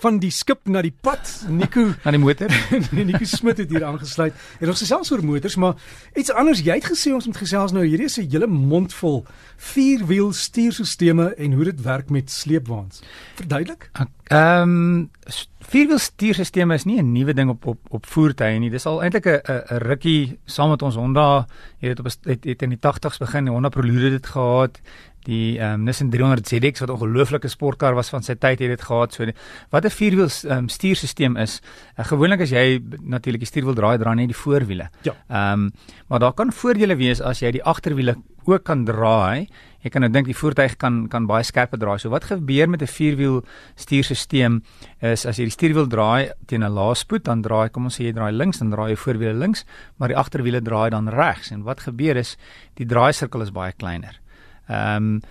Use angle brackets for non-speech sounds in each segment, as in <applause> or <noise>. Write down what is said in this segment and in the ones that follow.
van die skip na die pad. Nico <laughs> na die motor. <laughs> nee, Nico Smit het hier aangesluit. En ons gesels oor motors, maar iets anders. Jy het gesê ons moet gesels nou. Hierdie is 'n hele mond vol vierwiel stuurstelsels en hoe dit werk met sleepwaens. Verduidelik? Ehm um, vierwiel stuurstelsels is nie 'n nuwe ding op op op voertuie nie. Dis al eintlik 'n 'n rukkie saam met ons Honda, jy weet op het, het in die 80's begin. Die Honda Prelude het dit gehad die ehm um, Nissan 300 ZX wat 'n ongelooflike sportkar was van sy tyd het dit gehad. So wat 'n vierwiel um, stuurstelsel is uh, gewoonlik as jy natuurlik die stuurwiel draai dra net die voorwiele. Ja. Ehm um, maar daar kan voordele wees as jy die agterwiele ook kan draai. Jy kan nou dink die voertuig kan kan baie skerper draai. So wat gebeur met 'n vierwiel stuurstelsel is as jy die stuurwiel draai teen 'n lae spoed dan draai kom ons sê jy draai links dan draai jy voorwiele links maar die agterwiele draai dan regs. En wat gebeur is die draaisirkel is baie kleiner. Ehm um,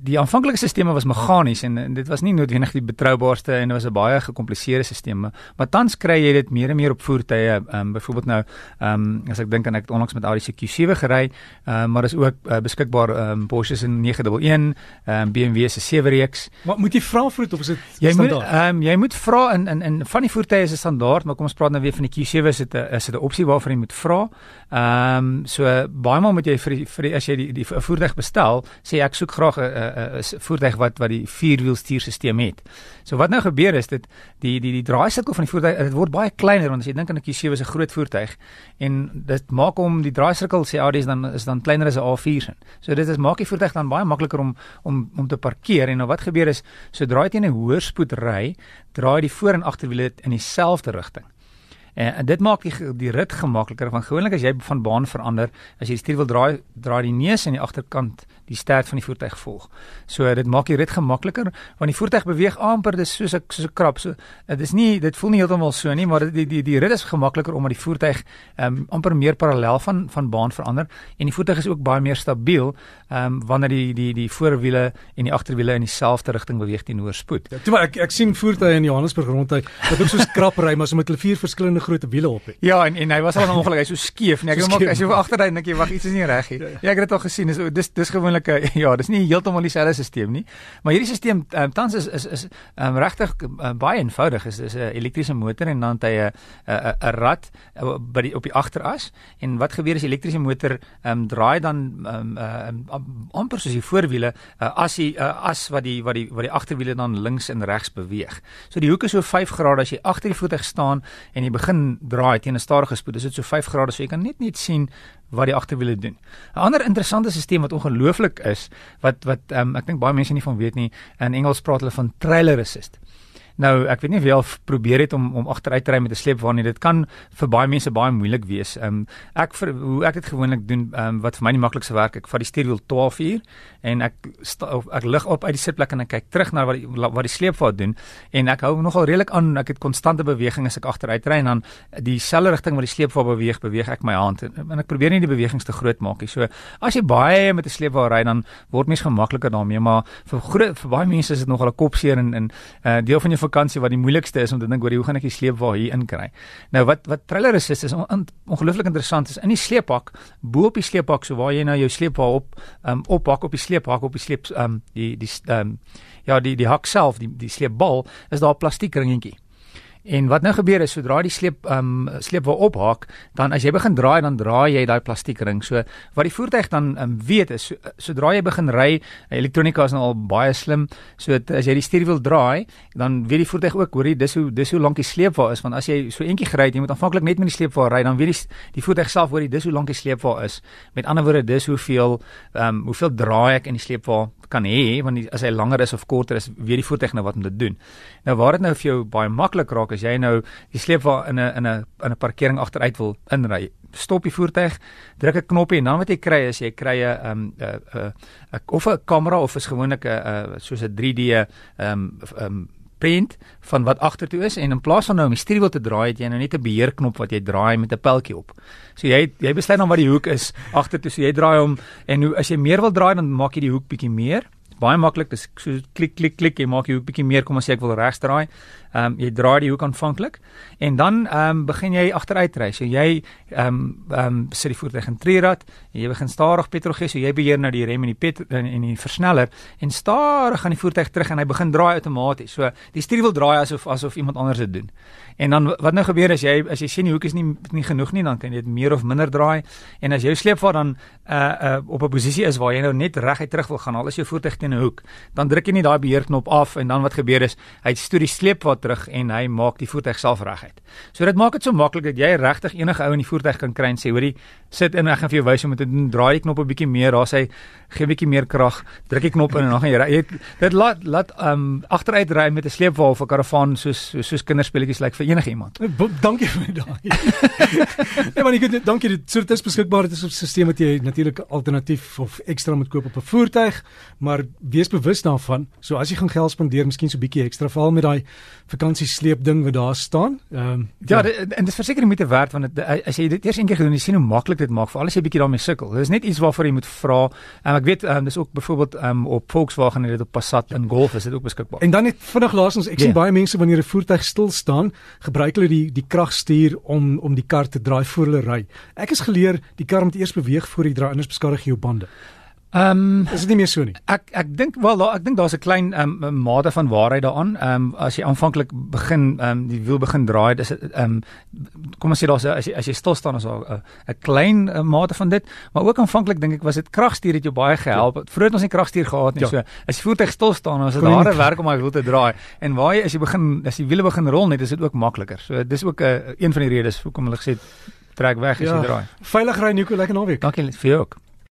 die aanvanklike stelsels was meganies en, en dit was nie noodwendig die betroubaarste en dit was 'n baie gekompliseerde stelsel maar tans kry jy dit meer en meer op voertuie. Um, byvoorbeeld nou um, as ek dink aan ek het onlangs met Audi Q7 gery um, maar is ook uh, beskikbaar um, Porsche se 911 ehm um, BMW se 7 reeks. Maar moet jy vra vir dit of is dit jy standaard? moet um, jy moet vra in in in van die voertuie is 'n standaard maar kom ons praat nou weer van die Q7 is dit 'n is dit 'n opsie waarvoor jy moet vra? Ehm um, so baie maal moet jy vir vir die, as jy die die voertuig bestel sê ek soek graag 'n 'n 'n voertuig wat wat die vierwiel stuurstelsel het. So wat nou gebeur is dit die die die draaisirkel van die voertuig dit word baie kleiner want as jy dink aan 'n Q7 is 'n groot voertuig en dit maak hom die draaisirkel sê AD's dan is dan kleiner as 'n A4 sin. So dit is maak die voertuig dan baie makliker om om om te parkeer en nou wat gebeur is sodra jy teen 'n hoër spoed ry, draai die voor en agterwiele in dieselfde rigting. En dit maak die die rit gemakliker want gewoonlik as jy van baan verander, as jy die stuur wil draai, draai die neus aan die agterkant die stert van die voertuig volg. So dit maak die rit gemakliker want die voertuig beweeg amper dis soos 'n soos 'n krap. So dit is nie dit voel nie heeltemal so nie, maar die die die rit is gemakliker omdat die voertuig ehm um, amper meer parallel van van baan verander en die voertuig is ook baie meer stabiel ehm um, wanneer die die die voorwiele en die agterwiele in dieselfde rigting beweeg teenoor spoed. Ja, toe maar ek ek sien voertuie in Johannesburg rondry wat ook soos krap ry maar so met hulle vier verskillende groot wiele op het. Ja, en en hy was al ongelukkig, hy so skeef, nee, ek maak as jy agterry dink jy wag iets is nie reg nie. Ja, ja. ja, ek het dit al gesien, dis dis dis gewoonlik <laughs> ja, dis nie heeltemal dieselfde stelsel nie, maar hierdie stelsel um, tans is is is um, regtig um, baie eenvoudig. Is is 'n elektriese motor en dan het hy 'n 'n 'n rad uh, by die op die agteras en wat gebeur as die elektriese motor um, draai dan um, uh, amper soos die voorwiele uh, as die uh, as wat die wat die wat die agterwiele dan links en regs beweeg. So die hoek is so 5 grade as jy agter die voertuig staan en jy begin draai teen 'n stadige spoed. Dis dit so 5 grade so jy kan net net sien wat die agterwiele doen. 'n Ander interessante stelsel wat ongelooflik is wat wat um, ek dink baie mense nie van weet nie, in Engels praat hulle van trailer assist. Nou, ek weet nie of jy al probeer het om om agteruit te ry met 'n sleepwa nie. Dit kan vir baie mense baie moeilik wees. Ehm um, ek vir hoe ek dit gewoonlik doen, ehm um, wat vir my die maklikste werk, ek vat die stuurwiel 12 uur en ek sta, ek lig op uit die sitplek en ek kyk terug na wat die wat die sleepwa doen en ek hou nogal redelik aan. Ek het konstante beweging as ek agteruit ry en dan dieselfde rigting wat die sleepwa beweeg, beweeg ek my hand en, en ek probeer nie die bewegings te groot maak nie. So as jy baie met 'n sleepwa ry dan word mens gemakliker daarmee, maar vir groot vir baie mense is dit nogal 'n kopseer en 'n uh, deel van jou vakansie wat die moeilikste is om te dink oor hoe gaan ek die sleepwa hier inkry. Nou wat wat trailer is is on, on, ongelooflik interessant is in die sleepbak bo op die sleepbak so waar jy nou jou sleepwa op um, oppak op die sleepbak op die sleep um, die die um, ja die die hak self die die sleepbal is daar 'n plastiek ringetjie. En wat nou gebeur is sodra die sleep ehm um, sleep waar ophaak, dan as jy begin draai dan draai jy daai plastiekring. So wat die voertuig dan um, weet is so, sodra jy begin ry, elektronika is nou al baie slim. So as jy die stuurwiel draai, dan weet die voertuig ook hoor jy dis hoe dis hoe lank die sleep waar is want as jy so eentjie gery het, jy moet aanvanklik net met die sleep waar ry, dan weet die die voertuig self hoor jy dis hoe lank die sleep waar is. Met ander woorde dis hoeveel ehm um, hoeveel draai ek in die sleep waar kan hê want die, as hy langer is of korter is, weet die voertuig nou wat om te doen. Nou waar dit nou vir jou baie maklik raak as jy nou die sleepwa in 'n in 'n in 'n parkering agteruit wil inry, stop die voertuig, druk 'n knoppie en dan wat jy kry is jy kry 'n um 'n 'n of 'n kamera of is gewoonlik 'n soos 'n 3D um um print van wat agtertoe is en in plaas van nou om die stuurwiel te draai het jy nou net 'n beheerknop wat jy draai met 'n pyltjie op. So jy jy besluit dan wat die hoek is agtertoe. So jy draai hom en hoe as jy meer wil draai dan maak jy die hoek bietjie meer baie maklik. Dis so klik klik klik jy maak jy 'n bietjie meer kom as jy ek wil regs draai. Ehm um, jy draai die hoek aanvanklik en dan ehm um, begin jy agteruit ry. So jy ehm um, ehm um, sit die voertuig in treerad en jy begin stadig petrol gee. So jy beheer nou die rem en die pet en, en die versneller en stadig gaan die voertuig terug en hy begin draai outomaties. So die stuur wil draai asof asof iemand anders dit doen. En dan wat nou gebeur as jy as jy sien die hoek is nie nie genoeg nie, dan kan jy dit meer of minder draai. En as jou sleepvaart dan uh uh op 'n posisie is waar jy nou net reguit terug wil gaan, al is jou voertuig teen 'n hoek, dan druk jy net daai beheerknop af en dan wat gebeur is, hy stoot die sleepvaart terug en hy maak die voertuig self reguit. So dit maak dit so maklik dat jy regtig enige ou in die voertuig kan kry en sê, hoorie, sit in, ek gaan vir jou wys hoe om te doen. Draai die knop 'n bietjie meer, daar sê gee 'n bietjie meer krag, druk die knop in en dan gaan jy ry. Dit laat laat um agteruit ry met 'n sleepwa of 'n karavaan soos soos, soos kinderspeletjies lyk like vir enige iemand. Dankie vir daai. <laughs> nee, maar ek dankie dit so dit is beskikbaar dit is 'n stelsel wat jy natuurlik alternatief of ekstra moet koop op 'n voertuig, maar wees bewus daarvan. So as jy gaan geld spandeer, miskien so 'n bietjie ekstra val met daai vakansie sleep ding wat daar staan. Ehm um, ja, ja. Dit, en dit is verseker moet werd want dit, as jy dit eers een keer gedoen, jy sien hoe maklik dit maak vir al die bietjie daarmee sukkel. Dit is net iets waarvoor jy moet vra. Um, ek weet um, dis ook byvoorbeeld um, op Volkswagen en dit op Passat en Golf is dit ook beskikbaar. En dan net vinnig laasens, ek yeah. sien ja. baie mense wanneer 'n voertuig stil staan, gebruik hulle die die kragstuur om om die kar te draai voor hulle ry. Ek is geleer die kar moet eers beweeg voor jy draai anders beskadig jy jou bande. Ehm um, is dit nie meer so nie. Ek ek dink wel daar ek dink daar's 'n klein ehm um, mate van waarheid daaraan. Ehm um, as jy aanvanklik begin ehm um, die wiel begin draai, dis ehm um, kom ons sê daar's as jy as jy stil staan is daar 'n uh, klein uh, mate van dit, maar ook aanvanklik dink ek was dit kragstuur het jou baie gehelp. Ja. Vroeër het ons nie kragstuur gehad nie. Ja. So as die voertuig stil staan, dan is dit harde werk om hy wiel te draai. En waar jy as jy begin as die wiele begin rol net, is dit ook makliker. So dis ook 'n uh, een van die redes hoekom hulle gesê trek weg as ja. jy draai. Veilig ry Nico, lekker naweek. Dankie vir jou ook.